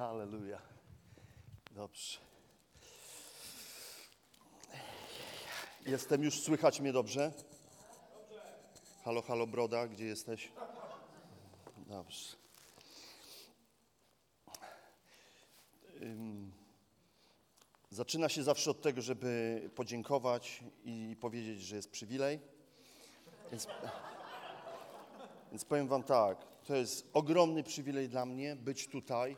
Halleluja. Dobrze. Jestem już, słychać mnie dobrze? Halo, halo, broda, gdzie jesteś? Dobrze. Zaczyna się zawsze od tego, żeby podziękować i powiedzieć, że jest przywilej. Więc, więc powiem Wam tak, to jest ogromny przywilej dla mnie być tutaj.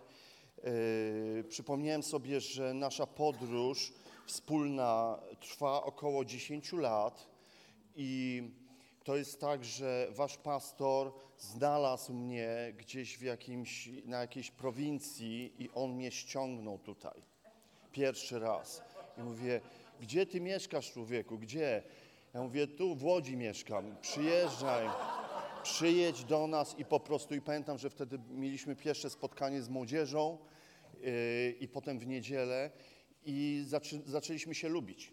Yy, przypomniałem sobie, że nasza podróż wspólna trwa około 10 lat i to jest tak, że Wasz pastor znalazł mnie gdzieś w jakimś, na jakiejś prowincji i on mnie ściągnął tutaj pierwszy raz. I mówię, gdzie ty mieszkasz, człowieku, gdzie? Ja mówię, tu w Łodzi mieszkam, przyjeżdżaj, przyjedź do nas i po prostu, i pamiętam, że wtedy mieliśmy pierwsze spotkanie z młodzieżą yy, i potem w niedzielę i zaczę, zaczęliśmy się lubić.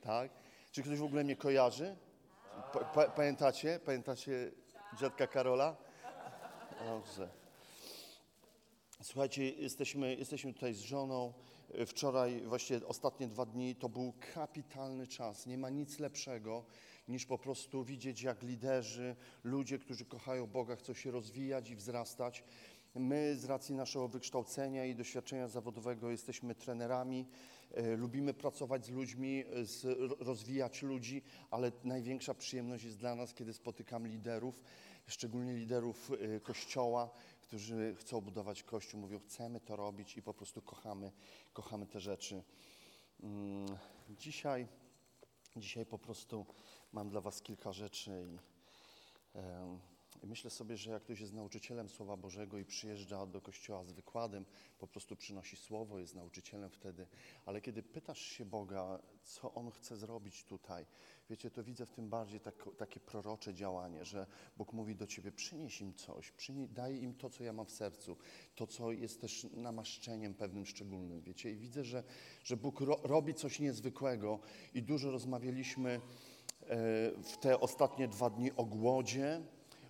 Tak? Czy ktoś w ogóle mnie kojarzy? Pa, pa, pamiętacie? Pamiętacie dziadka Karola? Dobrze. Słuchajcie, jesteśmy, jesteśmy tutaj z żoną. Wczoraj, właściwie ostatnie dwa dni, to był kapitalny czas. Nie ma nic lepszego niż po prostu widzieć, jak liderzy, ludzie, którzy kochają Boga, chcą się rozwijać i wzrastać. My z racji naszego wykształcenia i doświadczenia zawodowego jesteśmy trenerami, e, lubimy pracować z ludźmi, e, rozwijać ludzi, ale największa przyjemność jest dla nas, kiedy spotykam liderów, szczególnie liderów e, Kościoła, którzy chcą budować Kościół, mówią, chcemy to robić i po prostu kochamy, kochamy te rzeczy. Mm, Dzisiaj, dzisiaj po prostu mam dla Was kilka rzeczy i, i myślę sobie, że jak ktoś jest nauczycielem Słowa Bożego i przyjeżdża do kościoła z wykładem, po prostu przynosi słowo, jest nauczycielem wtedy, ale kiedy pytasz się Boga, co On chce zrobić tutaj, wiecie, to widzę w tym bardziej tak, takie prorocze działanie, że Bóg mówi do ciebie, przynieś im coś, przynie, daj im to, co ja mam w sercu, to, co jest też namaszczeniem pewnym szczególnym, wiecie, i widzę, że, że Bóg ro, robi coś niezwykłego i dużo rozmawialiśmy e, w te ostatnie dwa dni o głodzie,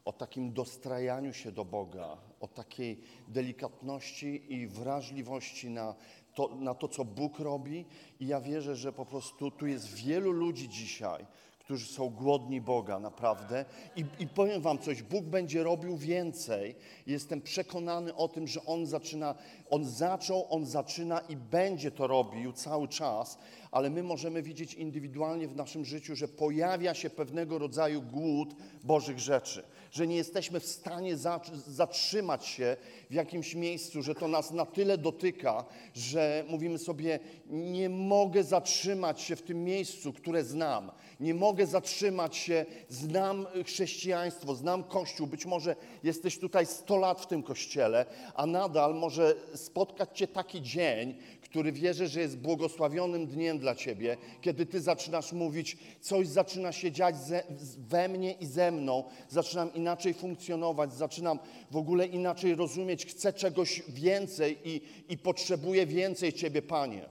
o takim dostrajaniu się do Boga, o takiej delikatności i wrażliwości na to, na to, co Bóg robi. I ja wierzę, że po prostu tu jest wielu ludzi dzisiaj, którzy są głodni Boga, naprawdę. I, I powiem Wam coś, Bóg będzie robił więcej. Jestem przekonany o tym, że On zaczyna, On zaczął, On zaczyna i będzie to robił cały czas, ale my możemy widzieć indywidualnie w naszym życiu, że pojawia się pewnego rodzaju głód Bożych rzeczy, że nie jesteśmy w stanie za- zatrzymać się w jakimś miejscu, że to nas na tyle dotyka, że mówimy sobie, nie mogę zatrzymać się w tym miejscu, które znam. Nie mogę zatrzymać się, znam chrześcijaństwo, znam Kościół. Być może jesteś tutaj 100 lat w tym Kościele, a nadal może spotkać Cię taki dzień, który wierzę, że jest błogosławionym dniem dla Ciebie, kiedy Ty zaczynasz mówić, coś zaczyna się dziać ze, we mnie i ze mną, zaczynam inaczej funkcjonować, zaczynam w ogóle inaczej rozumieć, chcę czegoś więcej i, i potrzebuję więcej Ciebie, Panie.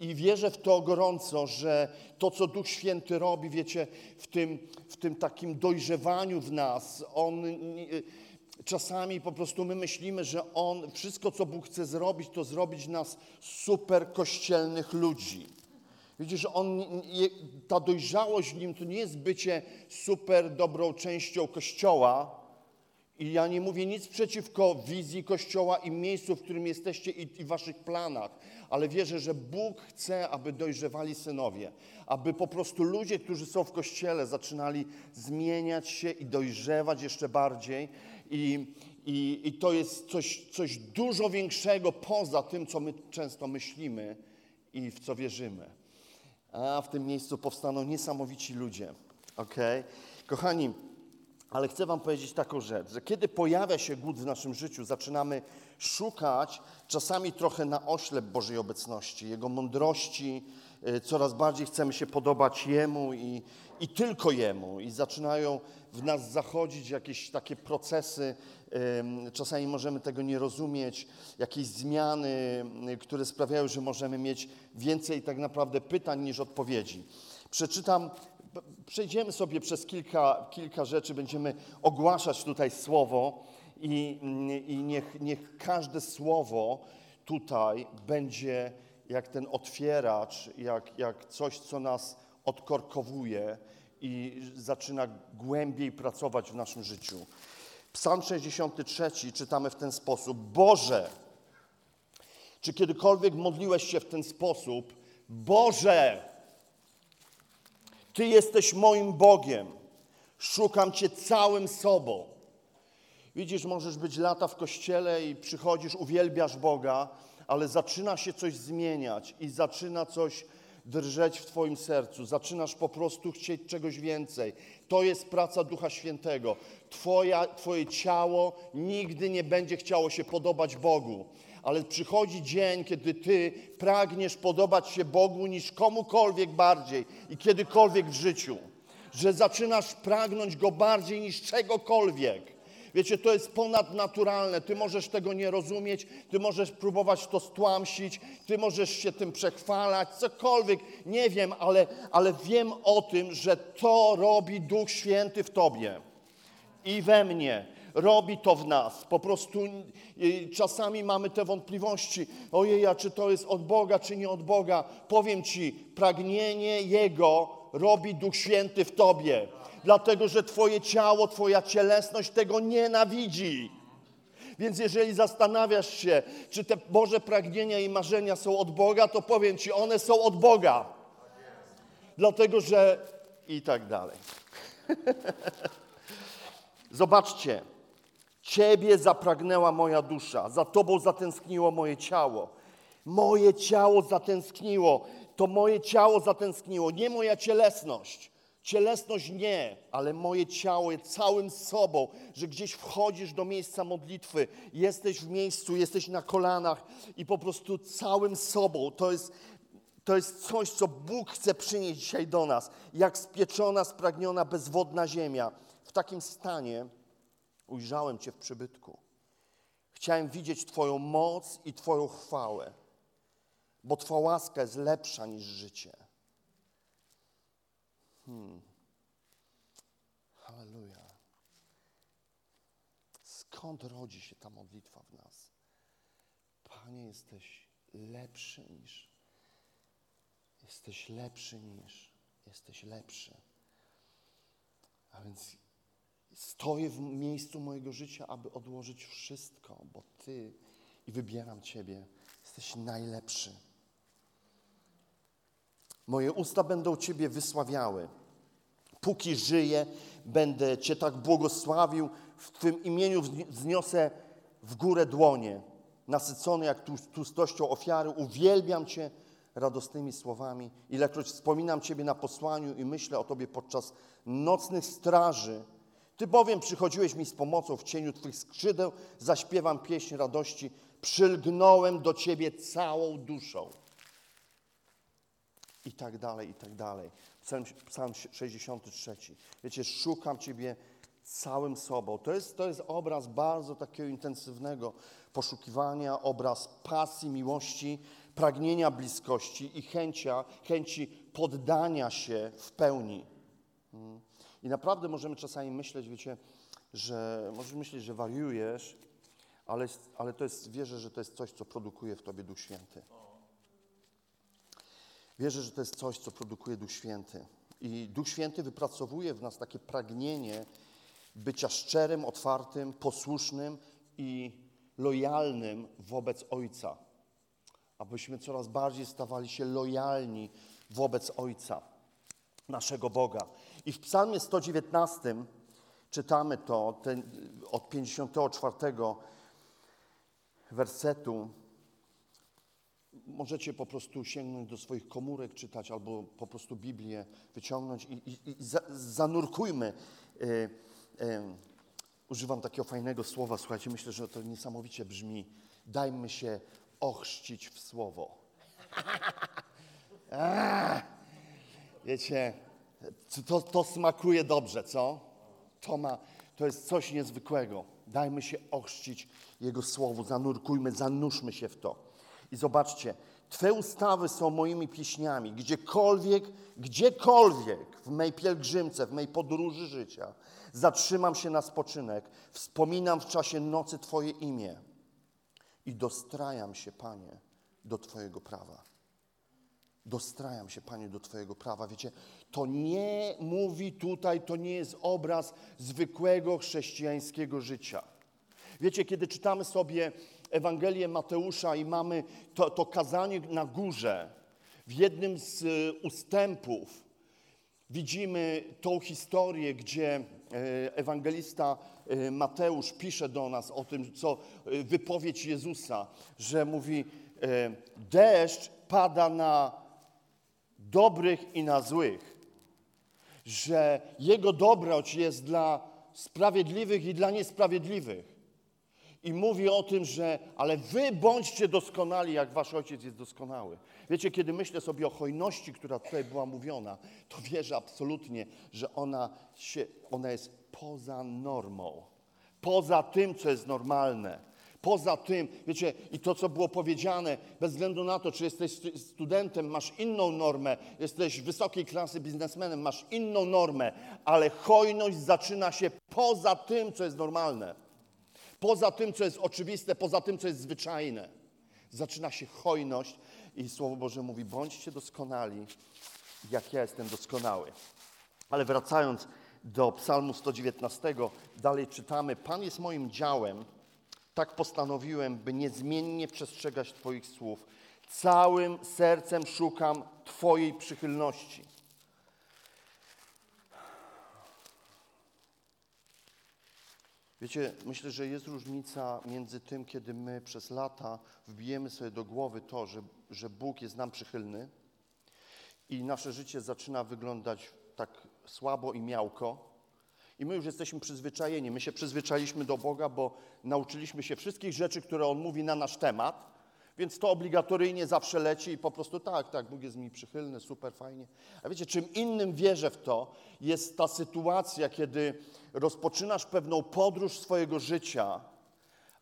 I wierzę w to gorąco, że to, co Duch Święty robi, wiecie, w tym, w tym takim dojrzewaniu w nas, On nie- czasami po prostu my myślimy, że On, wszystko, co Bóg chce zrobić, to zrobić nas super kościelnych ludzi. Widzisz, że on, ta dojrzałość w nim to nie jest bycie super dobrą częścią Kościoła, i ja nie mówię nic przeciwko wizji Kościoła i miejscu, w którym jesteście i, i waszych planach, ale wierzę, że Bóg chce, aby dojrzewali synowie, aby po prostu ludzie, którzy są w Kościele, zaczynali zmieniać się i dojrzewać jeszcze bardziej. I, i, i to jest coś, coś dużo większego poza tym, co my często myślimy i w co wierzymy. A w tym miejscu powstaną niesamowici ludzie. Okej? Kochani, ale chcę Wam powiedzieć taką rzecz, że kiedy pojawia się głód w naszym życiu, zaczynamy szukać czasami trochę na oślep Bożej obecności, Jego mądrości, coraz bardziej chcemy się podobać Jemu i, i tylko Jemu. I zaczynają w nas zachodzić jakieś takie procesy, ym, czasami możemy tego nie rozumieć, jakieś zmiany, y, które sprawiają, że możemy mieć więcej tak naprawdę pytań niż odpowiedzi. Przeczytam Przejdziemy sobie przez kilka, kilka rzeczy, będziemy ogłaszać tutaj słowo I, i niech, niech każde słowo tutaj będzie jak ten otwieracz, jak, jak coś, co nas odkorkowuje i zaczyna głębiej pracować w naszym życiu. Psalm 63 czytamy w ten sposób: Boże, czy kiedykolwiek modliłeś się w ten sposób? Boże, Ty jesteś moim Bogiem, szukam Cię całym sobą. Widzisz, możesz być lata w kościele i przychodzisz, uwielbiasz Boga, ale zaczyna się coś zmieniać i zaczyna coś drżeć w Twoim sercu. Zaczynasz po prostu chcieć czegoś więcej. To jest praca Ducha Świętego. Twoja, twoje ciało nigdy nie będzie chciało się podobać Bogu. Ale przychodzi dzień, kiedy Ty pragniesz podobać się Bogu niż komukolwiek bardziej i kiedykolwiek w życiu. Że zaczynasz pragnąć Go bardziej niż czegokolwiek. Wiecie, to jest ponadnaturalne. Ty możesz tego nie rozumieć, ty możesz próbować to stłamsić, ty możesz się tym przechwalać, cokolwiek, nie wiem, ale, ale wiem o tym, że to robi Duch Święty w tobie i we mnie. Robi to w nas. Po prostu y, czasami mamy te wątpliwości. Ojej, a czy to jest od Boga, czy nie od Boga? Powiem Ci, pragnienie Jego robi Duch Święty w Tobie dlatego że Twoje ciało, Twoja cielesność tego nienawidzi. Więc jeżeli zastanawiasz się, czy te Boże pragnienia i marzenia są od Boga, to powiem Ci, one są od Boga. Dlatego że i tak dalej. Zobaczcie, Ciebie zapragnęła moja dusza, za Tobą zatęskniło moje ciało. Moje ciało zatęskniło, to moje ciało zatęskniło, nie moja cielesność. Cielesność nie, ale moje ciało całym sobą, że gdzieś wchodzisz do miejsca modlitwy, jesteś w miejscu, jesteś na kolanach i po prostu całym sobą. To jest, to jest coś, co Bóg chce przynieść dzisiaj do nas, jak spieczona, spragniona, bezwodna ziemia. W takim stanie ujrzałem Cię w przybytku. Chciałem widzieć Twoją moc i Twoją chwałę, bo Twoja łaska jest lepsza niż życie. Hmm. Halleluja. Skąd rodzi się ta modlitwa w nas? Panie, jesteś lepszy niż, jesteś lepszy niż, jesteś lepszy. A więc stoję w miejscu mojego życia, aby odłożyć wszystko, bo Ty i wybieram Ciebie. Jesteś najlepszy. Moje usta będą Ciebie wysławiały. Póki żyję, będę Cię tak błogosławił, w Twym imieniu wzniosę w górę dłonie. Nasycony jak tłustością ofiary, uwielbiam Cię radosnymi słowami. Ilekroć wspominam Ciebie na posłaniu i myślę o Tobie podczas nocnych straży, Ty bowiem przychodziłeś mi z pomocą w cieniu Twych skrzydeł, zaśpiewam pieśń radości, przylgnąłem do Ciebie całą duszą i tak dalej, i tak dalej. Psalm, Psalm 63. Wiecie, szukam Ciebie całym sobą. To jest, to jest obraz bardzo takiego intensywnego poszukiwania, obraz pasji, miłości, pragnienia bliskości i chęcia, chęci poddania się w pełni. Mm. I naprawdę możemy czasami myśleć, wiecie, że możesz myśleć, że wariujesz, ale, ale to jest, wierzę, że to jest coś, co produkuje w Tobie Duch Święty. Wierzę, że to jest coś, co produkuje Duch Święty. I Duch Święty wypracowuje w nas takie pragnienie bycia szczerym, otwartym, posłusznym i lojalnym wobec Ojca. Abyśmy coraz bardziej stawali się lojalni wobec Ojca, naszego Boga. I w Psalmie 119 czytamy to ten, od 54 wersetu możecie po prostu sięgnąć do swoich komórek, czytać albo po prostu Biblię wyciągnąć i, i, i za, zanurkujmy. E, e, używam takiego fajnego słowa, słuchajcie, myślę, że to niesamowicie brzmi. Dajmy się ochrzcić w słowo. A, wiecie, to, to smakuje dobrze, co? To, ma, to jest coś niezwykłego. Dajmy się ochrzcić Jego słowu, zanurkujmy, zanurzmy się w to. I zobaczcie, Twe ustawy są moimi pieśniami. Gdziekolwiek, gdziekolwiek w mej pielgrzymce, w mej podróży życia zatrzymam się na spoczynek, wspominam w czasie nocy Twoje imię i dostrajam się, Panie, do Twojego prawa. Dostrajam się, Panie, do Twojego prawa. Wiecie, to nie mówi tutaj, to nie jest obraz zwykłego chrześcijańskiego życia. Wiecie, kiedy czytamy sobie Ewangelię Mateusza i mamy to, to kazanie na górze, w jednym z y, ustępów widzimy tą historię, gdzie e, ewangelista e, Mateusz pisze do nas o tym, co e, wypowiedź Jezusa, że mówi: deszcz pada na dobrych i na złych, że Jego dobroć jest dla sprawiedliwych i dla niesprawiedliwych. I mówi o tym, że ale wy bądźcie doskonali, jak wasz ojciec jest doskonały. Wiecie, kiedy myślę sobie o hojności, która tutaj była mówiona, to wierzę absolutnie, że ona, się, ona jest poza normą, poza tym, co jest normalne. Poza tym, wiecie, i to, co było powiedziane, bez względu na to, czy jesteś studentem, masz inną normę, jesteś wysokiej klasy biznesmenem, masz inną normę, ale hojność zaczyna się poza tym, co jest normalne. Poza tym, co jest oczywiste, poza tym, co jest zwyczajne. Zaczyna się hojność i Słowo Boże mówi, bądźcie doskonali, jak ja jestem doskonały. Ale wracając do Psalmu 119, dalej czytamy, Pan jest moim działem, tak postanowiłem, by niezmiennie przestrzegać Twoich słów. Całym sercem szukam Twojej przychylności. Wiecie, myślę, że jest różnica między tym, kiedy my przez lata wbijemy sobie do głowy to, że, że Bóg jest nam przychylny i nasze życie zaczyna wyglądać tak słabo i miałko, i my już jesteśmy przyzwyczajeni. My się przyzwyczailiśmy do Boga, bo nauczyliśmy się wszystkich rzeczy, które On mówi na nasz temat, więc to obligatoryjnie zawsze leci i po prostu tak, tak, Bóg jest mi przychylny, super, fajnie. A wiecie, czym innym wierzę w to, jest ta sytuacja, kiedy rozpoczynasz pewną podróż swojego życia,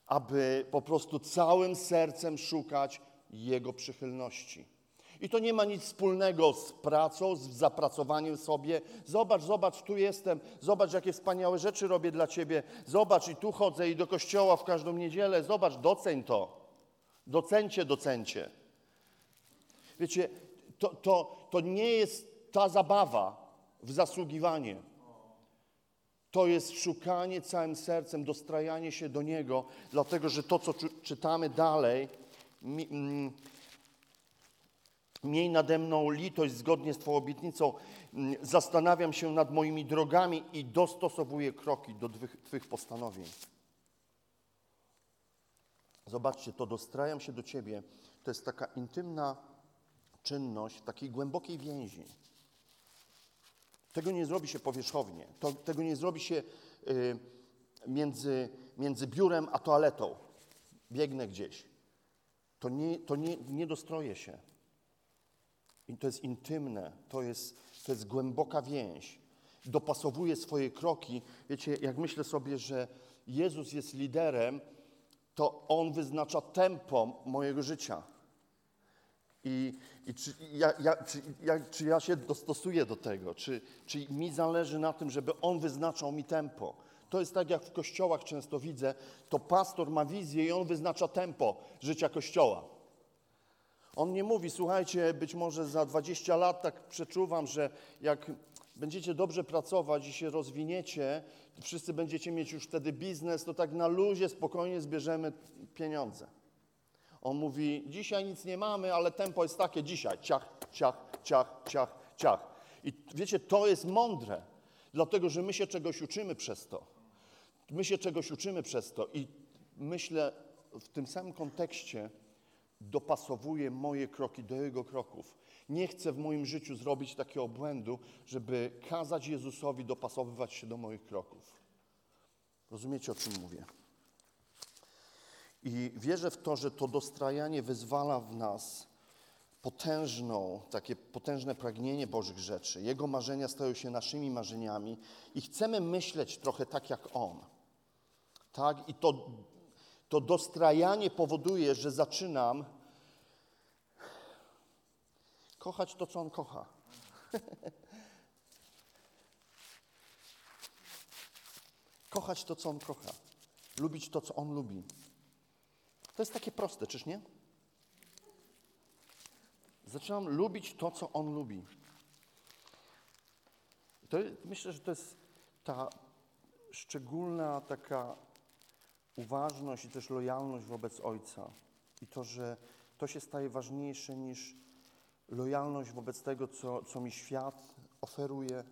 aby po prostu całym sercem szukać Jego przychylności. I to nie ma nic wspólnego z pracą, z zapracowaniem sobie. Zobacz, zobacz, tu jestem, zobacz, jakie wspaniałe rzeczy robię dla Ciebie. Zobacz, i tu chodzę, i do kościoła w każdą niedzielę. Zobacz, doceń to. Docencie, docencie. Wiecie, to, to, to nie jest ta zabawa w zasługiwanie. To jest szukanie całym sercem, dostrajanie się do Niego, dlatego że to, co czytamy dalej, mi, mm, Miej nade mną litość zgodnie z Twoją obietnicą. Mm, zastanawiam się nad moimi drogami i dostosowuję kroki do Twych, postanowień. Zobaczcie, to dostrajam się do Ciebie. To jest taka intymna czynność, takiej głębokiej więzi. Tego nie zrobi się powierzchownie. To, tego nie zrobi się y, między, między biurem a toaletą. Biegnę gdzieś. To nie, to nie, nie dostroję się. I to jest intymne, to jest, to jest głęboka więź. Dopasowuje swoje kroki. Wiecie, jak myślę sobie, że Jezus jest liderem, to On wyznacza tempo mojego życia. I, i czy, ja, ja, czy, ja, czy ja się dostosuję do tego? Czy, czy mi zależy na tym, żeby On wyznaczał mi tempo? To jest tak, jak w kościołach często widzę, to pastor ma wizję i on wyznacza tempo życia kościoła. On nie mówi, słuchajcie, być może za 20 lat tak przeczuwam, że jak będziecie dobrze pracować i się rozwiniecie, wszyscy będziecie mieć już wtedy biznes, to tak na luzie spokojnie zbierzemy pieniądze. On mówi, dzisiaj nic nie mamy, ale tempo jest takie dzisiaj, ciach, ciach, ciach, ciach, ciach. I wiecie, to jest mądre, dlatego że my się czegoś uczymy przez to. My się czegoś uczymy przez to i myślę w tym samym kontekście, dopasowuje moje kroki do Jego kroków. Nie chcę w moim życiu zrobić takiego błędu, żeby kazać Jezusowi dopasowywać się do moich kroków. Rozumiecie, o czym mówię? I wierzę w to, że to dostrajanie wyzwala w nas potężną, takie potężne pragnienie Bożych rzeczy. Jego marzenia stają się naszymi marzeniami i chcemy myśleć trochę tak jak On. Tak? I to to dostrajanie powoduje, że zaczynam Kochać to, co on kocha. kochać to, co on kocha. Lubić to, co on lubi. To jest takie proste, czyż nie? Zaczynam lubić to, co on lubi. To, myślę, że to jest ta szczególna taka uważność i też lojalność wobec Ojca. I to, że to się staje ważniejsze niż lojalność wobec tego, co, co mi świat oferuje.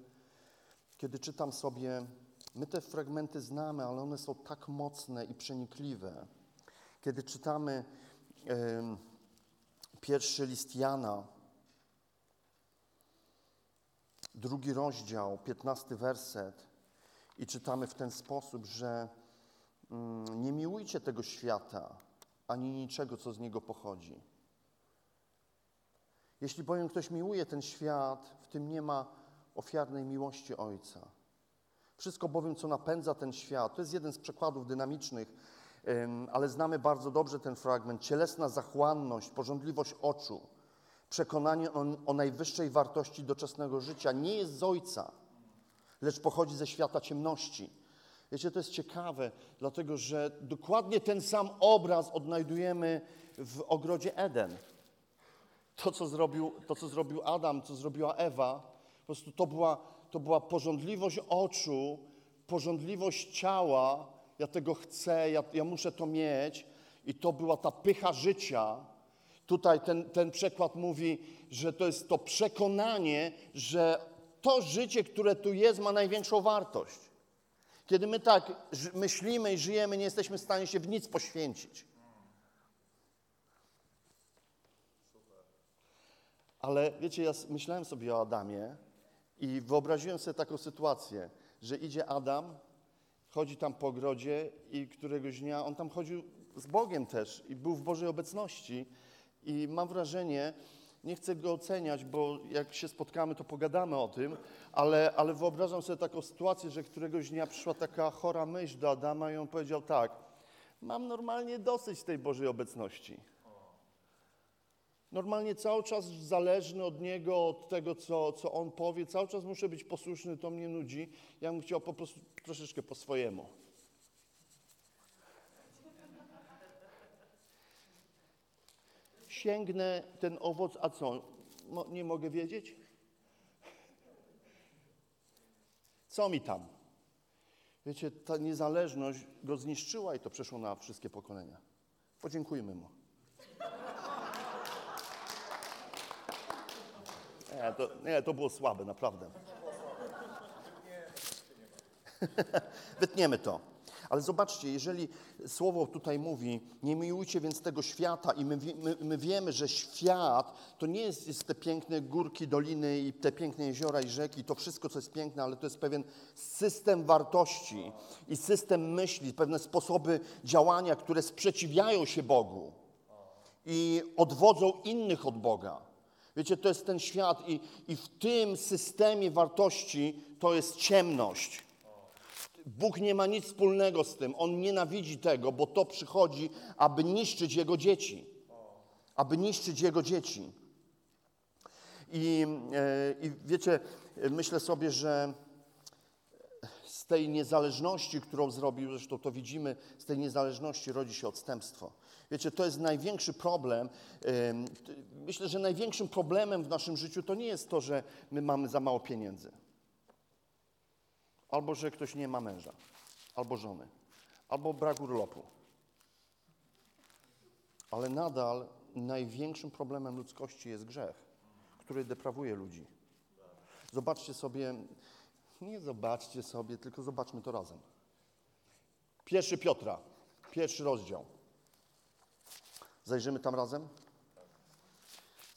Kiedy czytam sobie, my te fragmenty znamy, ale one są tak mocne i przenikliwe. Kiedy czytamy pierwszy list Jana, drugi rozdział, piętnasty werset, i czytamy w ten sposób, że nie miłujcie tego świata, ani niczego, co z niego pochodzi. Jeśli bowiem ktoś miłuje ten świat, w tym nie ma ofiarnej miłości Ojca. Wszystko bowiem, co napędza ten świat, to jest jeden z przykładów dynamicznych, ale znamy bardzo dobrze ten fragment. Cielesna zachłanność, porządliwość oczu, przekonanie o, o najwyższej wartości doczesnego życia nie jest z Ojca, lecz pochodzi ze świata ciemności. Wiecie, to jest ciekawe, dlatego że dokładnie ten sam obraz odnajdujemy w ogrodzie Eden. To, co zrobił, to, co zrobił Adam, co zrobiła Ewa, po prostu to była, to była porządliwość oczu, porządliwość ciała. Ja tego chcę, ja, ja muszę to mieć. I to była ta pycha życia. Tutaj ten, ten przekład mówi, że to jest to przekonanie, że to życie, które tu jest, ma największą wartość. Kiedy my tak myślimy i żyjemy, nie jesteśmy w stanie się w nic poświęcić. Ale wiecie, ja myślałem sobie o Adamie i wyobraziłem sobie taką sytuację, że idzie Adam, chodzi tam po ogrodzie i któregoś dnia on tam chodził z Bogiem też i był w Bożej obecności. I mam wrażenie, nie chcę go oceniać, bo jak się spotkamy, to pogadamy o tym, ale, ale wyobrażam sobie taką sytuację, że któregoś dnia przyszła taka chora myśl do Adama i on powiedział tak, mam normalnie dosyć tej Bożej obecności. Normalnie cały czas zależny od Niego, od tego, co, co On powie, cały czas muszę być posłuszny, to mnie nudzi. Ja bym chciał po prostu troszeczkę po swojemu. Sięgnę ten owoc, a co? Nie mogę wiedzieć? Co mi tam? Wiecie, ta niezależność go zniszczyła i to przeszło na wszystkie pokolenia. Podziękujmy mu. Nie, to, nie, to było słabe, naprawdę. Wytniemy to. Ale zobaczcie, jeżeli słowo tutaj mówi, nie miłujcie więc tego świata, i my, my, my, wiemy, że świat to nie jest, jest te piękne górki, doliny i te piękne jeziora i rzeki, to wszystko, co jest piękne, ale to jest pewien system wartości i system myśli, pewne sposoby działania, które sprzeciwiają się Bogu i odwodzą innych od Boga. Wiecie, to jest ten świat i, i w tym systemie wartości to jest ciemność. Bóg nie ma nic wspólnego z tym. On nienawidzi tego, bo to przychodzi, aby niszczyć Jego dzieci. Aby niszczyć Jego dzieci. I, e, I wiecie, myślę sobie, że z tej niezależności, którą zrobił, zresztą to widzimy, z tej niezależności rodzi się odstępstwo. Wiecie, to jest największy problem. Myślę, że największym problemem w naszym życiu to nie jest to, że my mamy za mało pieniędzy, albo że ktoś nie ma męża, albo żony, albo brak urlopu. Ale nadal największym problemem ludzkości jest grzech, który deprawuje ludzi. Zobaczcie sobie, nie zobaczcie sobie, tylko zobaczmy to razem. Pierwszy Piotra, pierwszy rozdział. Zajrzymy tam razem?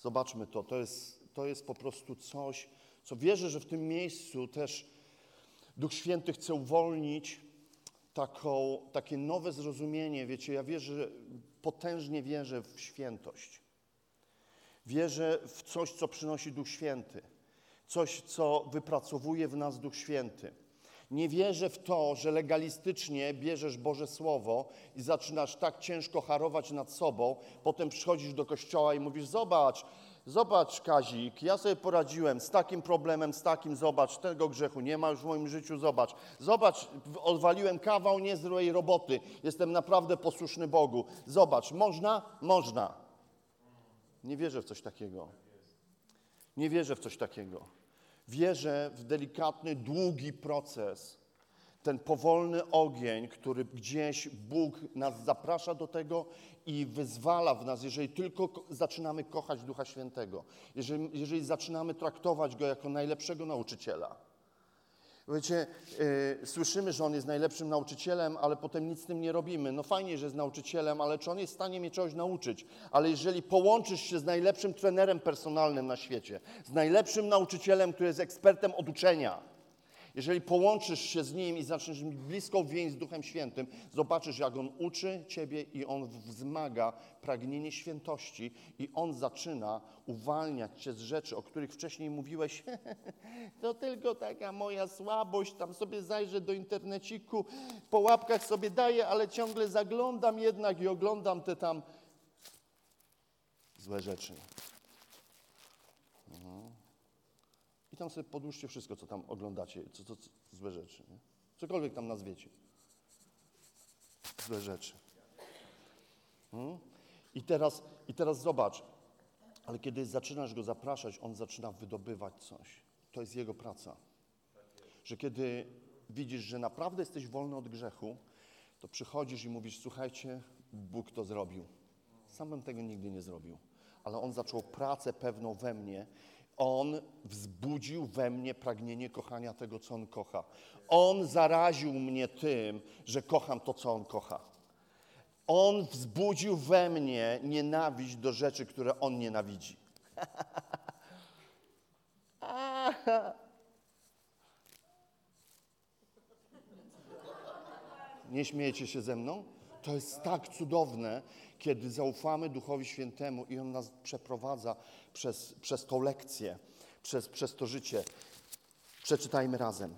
Zobaczmy to. To jest, to jest po prostu coś, co wierzę, że w tym miejscu też Duch Święty chce uwolnić taką, takie nowe zrozumienie. Wiecie, ja wierzę, potężnie wierzę w świętość. Wierzę w coś, co przynosi Duch Święty. Coś, co wypracowuje w nas Duch Święty. Nie wierzę w to, że legalistycznie bierzesz Boże Słowo i zaczynasz tak ciężko harować nad sobą, potem przychodzisz do kościoła i mówisz: Zobacz, Zobacz, Kazik, ja sobie poradziłem z takim problemem, z takim, zobacz, tego grzechu nie ma już w moim życiu, zobacz. Zobacz, odwaliłem kawał niezłej roboty, jestem naprawdę posłuszny Bogu. Zobacz, można? Można. Nie wierzę w coś takiego. Nie wierzę w coś takiego. Wierzę w delikatny, długi proces. Ten powolny ogień, który gdzieś Bóg nas zaprasza do tego i wyzwala w nas, jeżeli tylko ko- zaczynamy kochać Ducha Świętego, jeżeli, jeżeli zaczynamy traktować Go jako najlepszego nauczyciela. Wiecie, yy, słyszymy, że On jest najlepszym nauczycielem, ale potem nic z tym nie robimy. No fajnie, że jest nauczycielem, ale czy On jest w stanie mnie czegoś nauczyć? Ale jeżeli połączysz się z najlepszym trenerem personalnym na świecie, z najlepszym nauczycielem, który jest ekspertem od uczenia, jeżeli połączysz się z Nim i zaczniesz mieć bliską więź z Duchem Świętym, zobaczysz, jak On uczy Ciebie i On wzmaga pragnienie świętości i On zaczyna uwalniać Cię z rzeczy, o których wcześniej mówiłeś, to tylko taka moja słabość, tam sobie zajrzę do interneciku, po łapkach sobie daję, ale ciągle zaglądam jednak i oglądam te tam złe rzeczy. I tam sobie podłóżcie wszystko, co tam oglądacie, co, co, co złe rzeczy. Nie? Cokolwiek tam nazwiecie. Złe rzeczy. Hmm? I, teraz, I teraz zobacz, ale kiedy zaczynasz go zapraszać, on zaczyna wydobywać coś. To jest jego praca. Że kiedy widzisz, że naprawdę jesteś wolny od grzechu, to przychodzisz i mówisz: Słuchajcie, Bóg to zrobił. Sam bym tego nigdy nie zrobił, ale on zaczął pracę pewną we mnie. On wzbudził we mnie pragnienie kochania tego, co on kocha. On zaraził mnie tym, że kocham to, co on kocha. On wzbudził we mnie nienawiść do rzeczy, które on nienawidzi. Nie śmiejecie się ze mną? To jest tak cudowne, kiedy zaufamy Duchowi Świętemu i On nas przeprowadza przez, przez tą lekcję, przez, przez to życie. Przeczytajmy razem.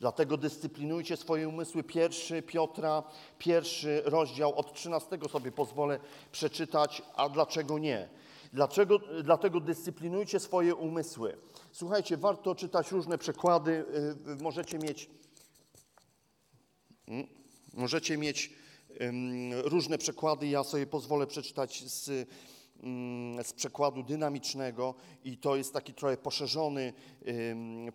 Dlatego dyscyplinujcie swoje umysły. Pierwszy Piotra, pierwszy rozdział, od 13 sobie pozwolę przeczytać, a dlaczego nie? Dlaczego, dlatego dyscyplinujcie swoje umysły. Słuchajcie, warto czytać różne przekłady. y, y, Możecie mieć Możecie mieć różne przekłady. Ja sobie pozwolę przeczytać z, ym, z przekładu dynamicznego i to jest taki trochę poszerzony,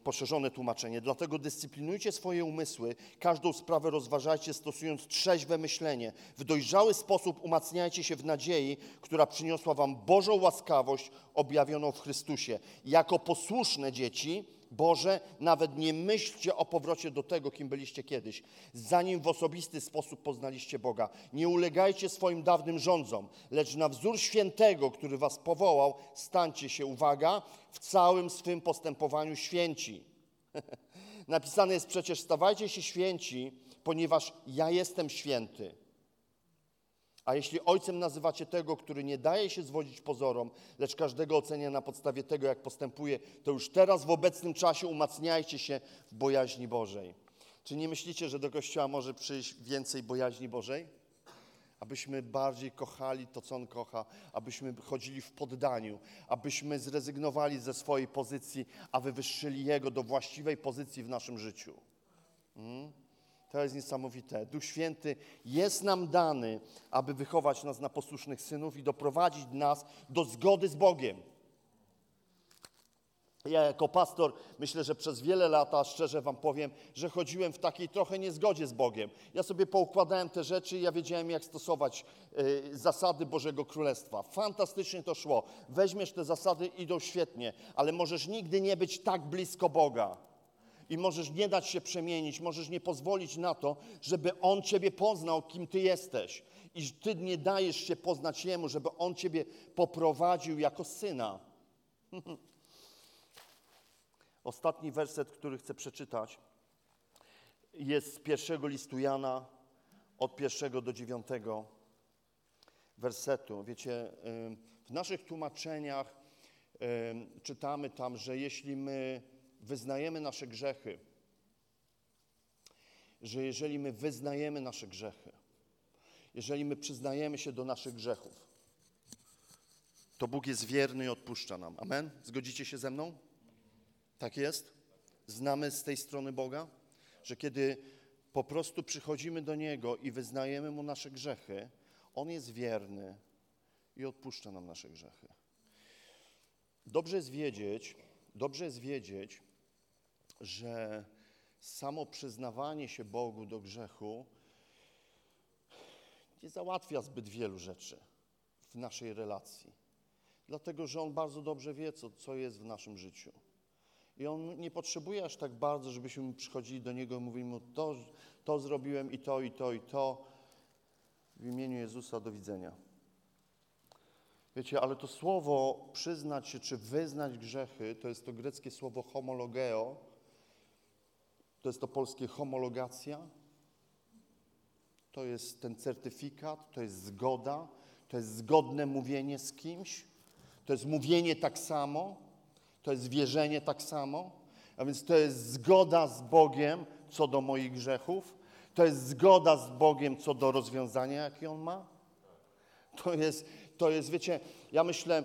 poszerzone tłumaczenie. Dlatego dyscyplinujcie swoje umysły, każdą sprawę rozważajcie stosując trzeźwe myślenie. W dojrzały sposób umacniajcie się w nadziei, która przyniosła wam Bożą łaskawość objawioną w Chrystusie. Jako posłuszne dzieci Boże, nawet nie myślcie o powrocie do tego, kim byliście kiedyś, zanim w osobisty sposób poznaliście Boga. Nie ulegajcie swoim dawnym rządzom, lecz na wzór świętego, który was powołał, stańcie się, uwaga, w całym swym postępowaniu święci. Napisane jest przecież, stawajcie się święci, ponieważ ja jestem święty. A jeśli ojcem nazywacie tego, który nie daje się zwodzić pozorom, lecz każdego ocenia na podstawie tego, jak postępuje, to już teraz w obecnym czasie umacniajcie się w bojaźni Bożej. Czy nie myślicie, że do Kościoła może przyjść więcej bojaźni Bożej? Abyśmy bardziej kochali to, co On kocha, abyśmy chodzili w poddaniu, abyśmy zrezygnowali ze swojej pozycji, a wywyższyli Jego do właściwej pozycji w naszym życiu. Hmm? To jest niesamowite. Duch Święty jest nam dany, aby wychować nas na posłusznych synów i doprowadzić nas do zgody z Bogiem. Ja jako pastor myślę, że przez wiele lat, szczerze wam powiem, że chodziłem w takiej trochę niezgodzie z Bogiem. Ja sobie poukładałem te rzeczy i ja wiedziałem, jak stosować y, zasady Bożego Królestwa. Fantastycznie to szło. Weźmiesz te zasady, idą świetnie, ale możesz nigdy nie być tak blisko Boga. I możesz nie dać się przemienić, możesz nie pozwolić na to, żeby On Ciebie poznał, kim Ty jesteś. I Ty nie dajesz się poznać Jemu, żeby On Ciebie poprowadził jako syna. Ostatni werset, który chcę przeczytać, jest z pierwszego listu Jana, od pierwszego do dziewiątego wersetu. Wiecie, w naszych tłumaczeniach czytamy tam, że jeśli my wyznajemy nasze grzechy, że jeżeli my wyznajemy nasze grzechy, jeżeli my przyznajemy się do naszych grzechów, to Bóg jest wierny i odpuszcza nam. Amen? Zgodzicie się ze mną? Tak jest? Znamy z tej strony Boga, że kiedy po prostu przychodzimy do Niego i wyznajemy Mu nasze grzechy, On jest wierny i odpuszcza nam nasze grzechy. Dobrze jest wiedzieć, dobrze jest wiedzieć, że samo przyznawanie się Bogu do grzechu nie załatwia zbyt wielu rzeczy w naszej relacji. Dlatego, że On bardzo dobrze wie, co, co jest w naszym życiu. I On nie potrzebuje aż tak bardzo, żebyśmy przychodzili do Niego i mówili Mu, to, to zrobiłem i to, i to, i to. W imieniu Jezusa do widzenia. Wiecie, ale to słowo przyznać się, czy wyznać grzechy, to jest to greckie słowo homologeo, to jest to polskie homologacja, to jest ten certyfikat, to jest zgoda, to jest zgodne mówienie z kimś, to jest mówienie tak samo, to jest wierzenie tak samo, a więc to jest zgoda z Bogiem co do moich grzechów, to jest zgoda z Bogiem co do rozwiązania, jakie On ma. To jest, to jest wiecie, ja myślę,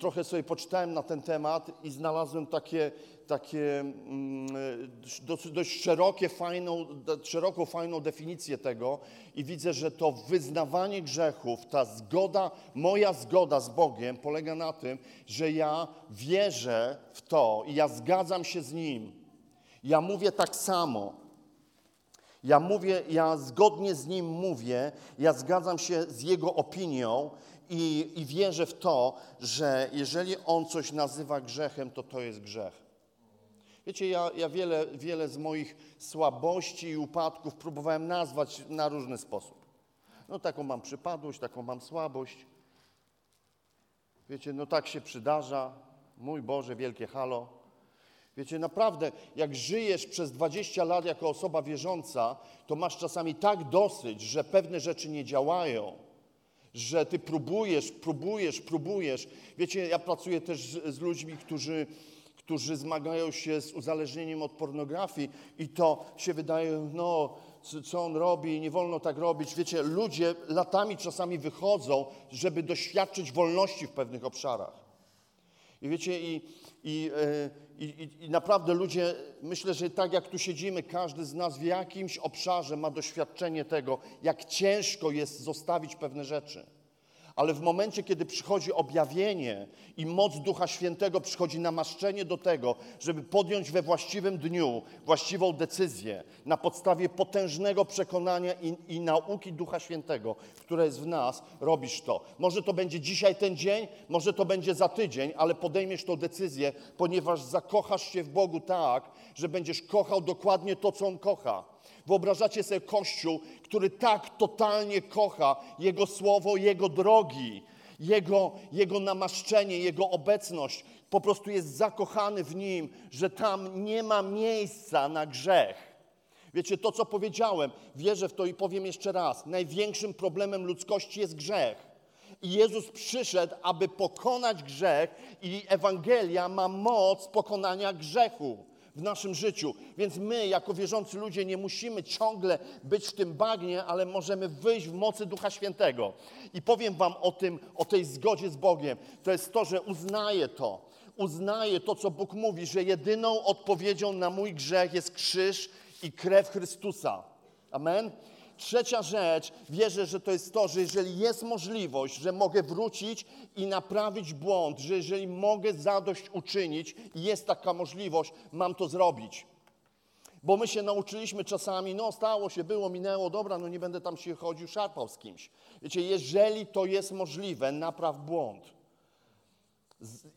trochę sobie poczytałem na ten temat i znalazłem takie, takie mm, dość, szerokie, fajną, szeroką, fajną definicję tego i widzę, że to wyznawanie grzechów, ta zgoda, moja zgoda z Bogiem polega na tym, że ja wierzę w to i ja zgadzam się z Nim. Ja mówię tak samo. Ja mówię, ja zgodnie z Nim mówię, ja zgadzam się z Jego opinią i, i wierzę w to, że jeżeli On coś nazywa grzechem, to to jest grzech. Wiecie, ja, ja wiele, wiele z moich słabości i upadków próbowałem nazwać na różny sposób. No taką mam przypadłość, taką mam słabość. Wiecie, no tak się przydarza. Mój Boże, wielkie halo. Wiecie, naprawdę, jak żyjesz przez 20 lat jako osoba wierząca, to masz czasami tak dosyć, że pewne rzeczy nie działają, że ty próbujesz, próbujesz, próbujesz. Wiecie, ja pracuję też z, z ludźmi, którzy którzy zmagają się z uzależnieniem od pornografii i to się wydaje, no, co on robi, nie wolno tak robić. Wiecie, ludzie latami czasami wychodzą, żeby doświadczyć wolności w pewnych obszarach. I wiecie, i, i, e, i, i, naprawdę ludzie, myślę, że tak jak tu siedzimy, każdy z nas w jakimś obszarze ma doświadczenie tego, jak ciężko jest zostawić pewne rzeczy ale w momencie, kiedy przychodzi objawienie i moc Ducha Świętego, przychodzi namaszczenie do tego, żeby podjąć we właściwym dniu właściwą decyzję na podstawie potężnego przekonania i, i nauki Ducha Świętego, które jest w nas, robisz to. Może to będzie dzisiaj ten dzień, może to będzie za tydzień, ale podejmiesz tą decyzję, ponieważ zakochasz się w Bogu tak, że będziesz kochał dokładnie to, co On kocha. Wyobrażacie sobie Kościół, który tak totalnie kocha Jego słowo, Jego drogi, Jego, Jego namaszczenie, Jego obecność. Po prostu jest zakochany w Nim, że tam nie ma miejsca na grzech. Wiecie, to co powiedziałem, wierzę w to i powiem jeszcze raz. Największym problemem ludzkości jest grzech. I Jezus przyszedł, aby pokonać grzech, i Ewangelia ma moc pokonania grzechu w naszym życiu. Więc my, jako wierzący ludzie, nie musimy ciągle być w tym bagnie, ale możemy wyjść w mocy Ducha Świętego. I powiem Wam o tym, o tej zgodzie z Bogiem. To jest to, że uznaję to. Uznaję to, co Bóg mówi, że jedyną odpowiedzią na mój grzech jest krzyż i krew Chrystusa. Amen. Trzecia rzecz, wierzę, że to jest to, że jeżeli jest możliwość, że mogę wrócić i naprawić błąd, że jeżeli mogę zadość uczynić i jest taka możliwość, mam to zrobić. Bo my się nauczyliśmy czasami, no stało się, było, minęło, dobra, no nie będę tam się chodził, szarpał z kimś. Wiecie, jeżeli to jest możliwe, napraw błąd.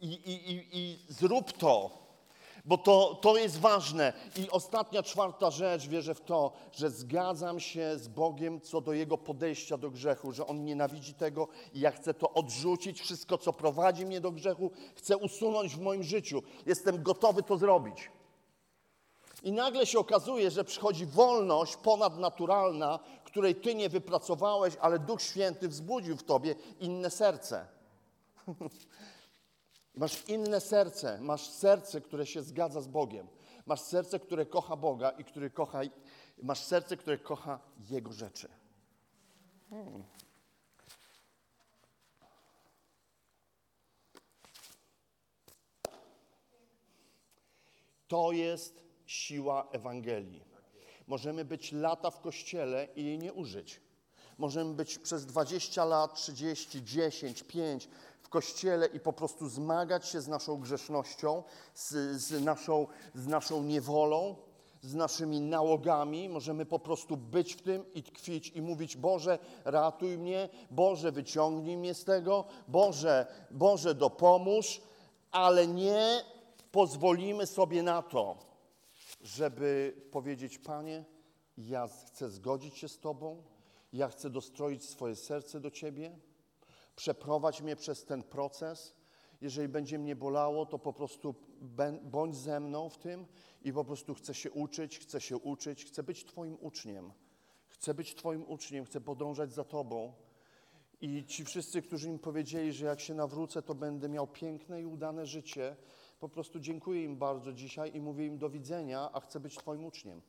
I, i, i, i zrób to. Bo to, to jest ważne. I ostatnia, czwarta rzecz, wierzę w to, że zgadzam się z Bogiem co do Jego podejścia do grzechu, że On nienawidzi tego i ja chcę to odrzucić, wszystko, co prowadzi mnie do grzechu, chcę usunąć w moim życiu. Jestem gotowy to zrobić. I nagle się okazuje, że przychodzi wolność ponadnaturalna, której Ty nie wypracowałeś, ale Duch Święty wzbudził w Tobie inne serce. I masz inne serce, masz serce, które się zgadza z Bogiem. Masz serce, które kocha Boga i który kocha, masz serce, które kocha Jego rzeczy. Hmm. To jest siła Ewangelii. Możemy być lata w kościele i jej nie użyć. Możemy być przez 20 lat, 30, 10, 5 w kościele i po prostu zmagać się z naszą grzesznością, z, z, naszą, z naszą niewolą, z naszymi nałogami. Możemy po prostu być w tym i tkwić i mówić: Boże, ratuj mnie, Boże, wyciągnij mnie z tego, Boże, Boże, dopomóż, ale nie pozwolimy sobie na to, żeby powiedzieć: Panie, ja chcę zgodzić się z Tobą, ja chcę dostroić swoje serce do Ciebie, przeprowadź mnie przez ten proces. Jeżeli będzie mnie bolało, to po prostu bądź ze mną w tym i po prostu chcę się uczyć, chcę się uczyć, chcę być Twoim uczniem. Chcę być Twoim uczniem, chcę podążać za Tobą. I ci wszyscy, którzy mi powiedzieli, że jak się nawrócę, to będę miał piękne i udane życie, po prostu dziękuję im bardzo dzisiaj i mówię im do widzenia, a chcę być Twoim uczniem.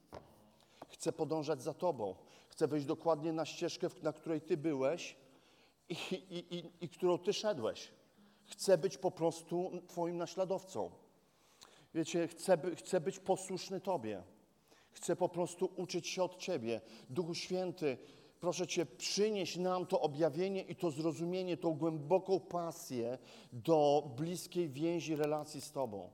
Chcę podążać za Tobą. Chcę wejść dokładnie na ścieżkę, na której Ty byłeś i, i, i, i którą Ty szedłeś. Chcę być po prostu Twoim naśladowcą. Wiecie, chcę, chcę być posłuszny Tobie. Chcę po prostu uczyć się od Ciebie. Duchu Święty, proszę Cię, przynieś nam to objawienie i to zrozumienie, tą głęboką pasję do bliskiej więzi relacji z Tobą.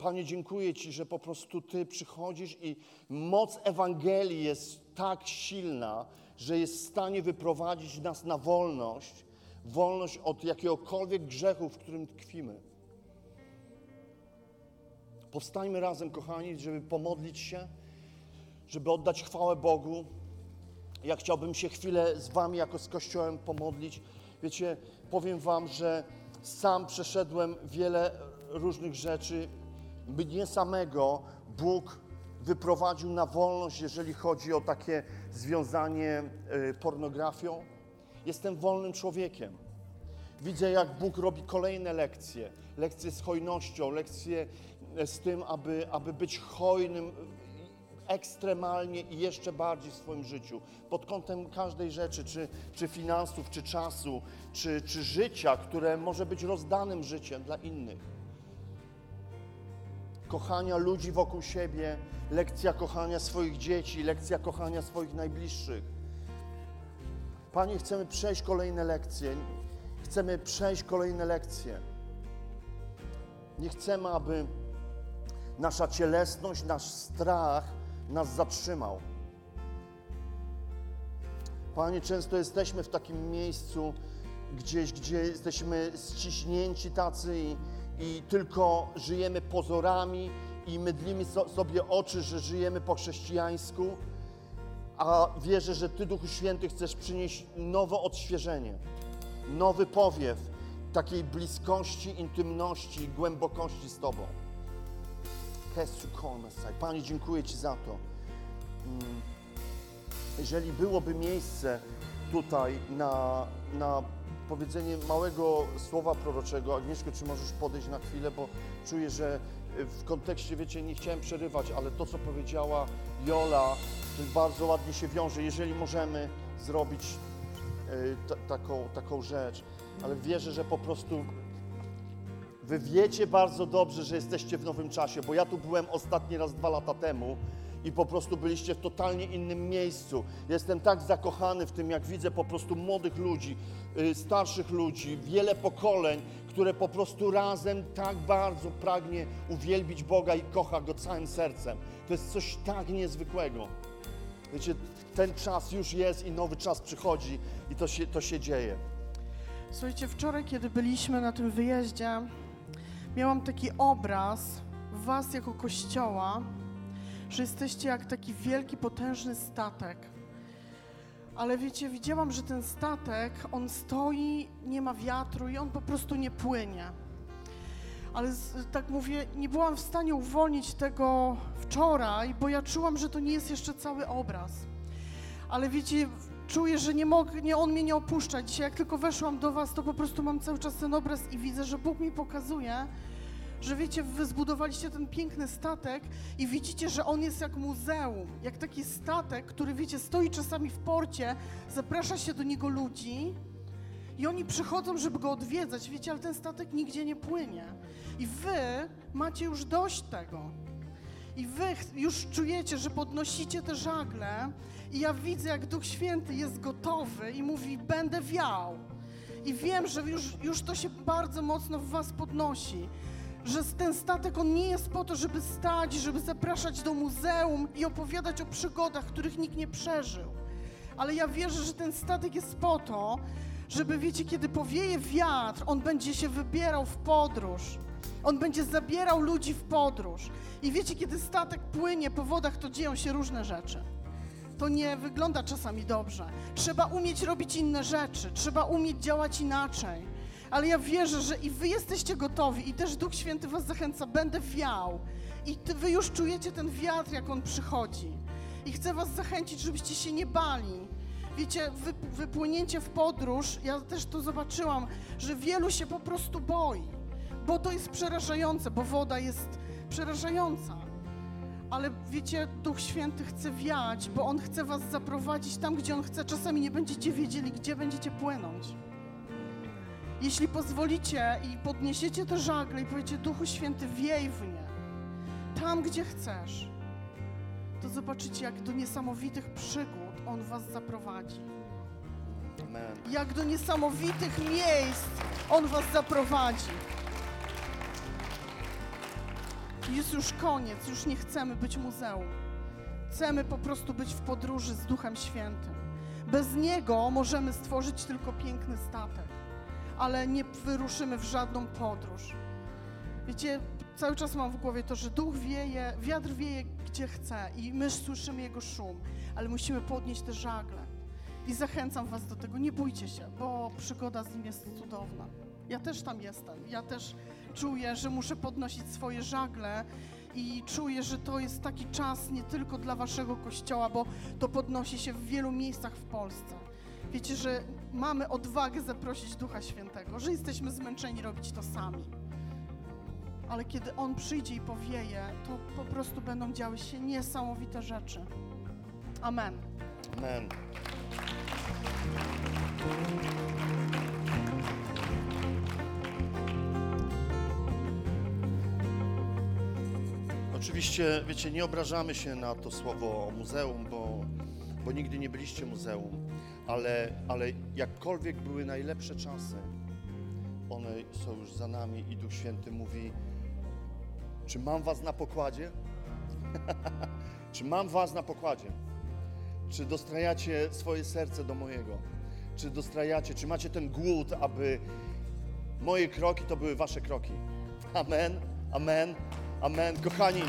Panie, dziękuję Ci, że po prostu Ty przychodzisz i moc Ewangelii jest tak silna, że jest w stanie wyprowadzić nas na wolność, wolność od jakiegokolwiek grzechu, w którym tkwimy. Powstańmy razem, kochani, żeby pomodlić się, żeby oddać chwałę Bogu. Ja chciałbym się chwilę z Wami, jako z Kościołem, pomodlić. Wiecie, powiem Wam, że sam przeszedłem wiele różnych rzeczy. Mnie samego Bóg wyprowadził na wolność, jeżeli chodzi o takie związanie y, pornografią. Jestem wolnym człowiekiem. Widzę, jak Bóg robi kolejne lekcje. Lekcje z hojnością, lekcje z tym, aby, aby być hojnym ekstremalnie i jeszcze bardziej w swoim życiu. Pod kątem każdej rzeczy, czy, czy finansów, czy czasu, czy, czy życia, które może być rozdanym życiem dla innych. Kochania ludzi wokół siebie, lekcja kochania swoich dzieci, lekcja kochania swoich najbliższych. Panie, chcemy przejść kolejne lekcje. Chcemy przejść kolejne lekcje. Nie chcemy, aby nasza cielesność, nasz strach nas zatrzymał. Panie, często jesteśmy w takim miejscu gdzieś, gdzie jesteśmy ściśnięci tacy i, i tylko żyjemy pozorami i mydlimy so, sobie oczy, że żyjemy po chrześcijańsku, a wierzę, że Ty, Duchu Święty, chcesz przynieść nowe odświeżenie, nowy powiew takiej bliskości, intymności, głębokości z Tobą. Panie, dziękuję Ci za to. Mm. Jeżeli byłoby miejsce tutaj na, na powiedzenie małego słowa proroczego, Agnieszko, czy możesz podejść na chwilę, bo czuję, że w kontekście, wiecie, nie chciałem przerywać, ale to, co powiedziała Jola, to bardzo ładnie się wiąże. Jeżeli możemy zrobić y, taką, taką rzecz, ale wierzę, że po prostu Wy wiecie bardzo dobrze, że jesteście w nowym czasie, bo ja tu byłem ostatni raz dwa lata temu i po prostu byliście w totalnie innym miejscu. Jestem tak zakochany w tym, jak widzę po prostu młodych ludzi, y, starszych ludzi, wiele pokoleń, które po prostu razem tak bardzo pragnie uwielbić Boga i kocha Go całym sercem. To jest coś tak niezwykłego. Wiecie, ten czas już jest i nowy czas przychodzi i to się, to się dzieje. Słuchajcie, wczoraj, kiedy byliśmy na tym wyjeździe, miałam taki obraz Was jako kościoła, że jesteście jak taki wielki, potężny statek. Ale wiecie, widziałam, że ten statek, on stoi, nie ma wiatru i on po prostu nie płynie. Ale tak mówię, nie byłam w stanie uwolnić tego wczoraj, bo ja czułam, że to nie jest jeszcze cały obraz. Ale wiecie, czuję, że nie mogę, nie, on mnie nie opuszcza. Dzisiaj jak tylko weszłam do was, to po prostu mam cały czas ten obraz i widzę, że Bóg mi pokazuje, że wiecie, wy zbudowaliście ten piękny statek i widzicie, że on jest jak muzeum, jak taki statek, który wiecie, stoi czasami w porcie, zaprasza się do niego ludzi I oni przychodzą, żeby go odwiedzać, wiecie, ale ten statek nigdzie nie płynie. I wy macie już dość tego. I wy już czujecie, że podnosicie te żagle i ja widzę, jak Duch Święty jest gotowy i mówi, będę wiał. I wiem, że już, już to się bardzo mocno w was podnosi. Że ten statek, on nie jest po to, żeby stać, żeby zapraszać do muzeum i opowiadać o przygodach, których nikt nie przeżył. Ale ja wierzę, że ten statek jest po to, żeby, wiecie, kiedy powieje wiatr, on będzie się wybierał w podróż. On będzie zabierał ludzi w podróż. I wiecie, kiedy statek płynie po wodach, to dzieją się różne rzeczy. To nie wygląda czasami dobrze. Trzeba umieć robić inne rzeczy, trzeba umieć działać inaczej. Ale ja wierzę, że i wy jesteście gotowi, i też Duch Święty was zachęca, będę wiał. I ty, wy już czujecie ten wiatr, jak on przychodzi. I chcę was zachęcić, żebyście się nie bali. Wiecie, wy, wypłynięcie w podróż, ja też to zobaczyłam, że wielu się po prostu boi, bo to jest przerażające, bo woda jest przerażająca. Ale wiecie, Duch Święty chce wiać, bo On chce was zaprowadzić tam, gdzie On chce. Czasami nie będziecie wiedzieli, gdzie będziecie płynąć. Jeśli pozwolicie i podniesiecie te żagle i powiecie, Duchu Święty, wiej w nie, tam, gdzie chcesz, to zobaczycie, jak do niesamowitych przygód On was zaprowadzi. Amen. Jak do niesamowitych miejsc On was zaprowadzi. Jest już koniec, już nie chcemy być muzeum. Chcemy po prostu być w podróży z Duchem Świętym. Bez Niego możemy stworzyć tylko piękny statek, ale nie wyruszymy w żadną podróż. Wiecie, cały czas mam w głowie to, że duch wieje, wiatr wieje gdzie chce i my słyszymy jego szum, ale musimy podnieść te żagle. I zachęcam Was do tego, nie bójcie się, bo przygoda z nim jest cudowna. Ja też tam jestem, ja też czuję, że muszę podnosić swoje żagle i czuję, że to jest taki czas nie tylko dla Waszego kościoła, bo to podnosi się w wielu miejscach w Polsce. Wiecie, że mamy odwagę zaprosić Ducha Świętego, że jesteśmy zmęczeni robić to sami. Ale kiedy On przyjdzie i powieje, to po prostu będą działy się niesamowite rzeczy. Amen. Amen. Oczywiście, wiecie, nie obrażamy się na to słowo muzeum, bo, bo nigdy nie byliście muzeum, ale, ale jakkolwiek były najlepsze czasy, one są już za nami i Duch Święty mówi, czy mam was na pokładzie? czy mam was na pokładzie? Czy dostrajacie swoje serce do mojego? Czy dostrajacie, czy macie ten głód, aby moje kroki to były wasze kroki? Amen, amen, amen. Kochani,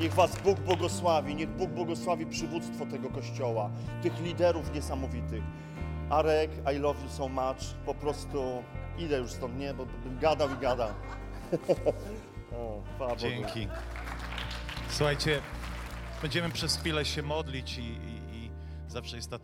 niech was Bóg błogosławi, niech Bóg błogosławi przywództwo tego kościoła, tych liderów niesamowitych. Arek, I love you so much. Po prostu idę już stąd, nie, bo bym gadał i gadał. o. Dzięki. Słuchajcie, będziemy przez chwilę się modlić i, i, i zawsze jest ta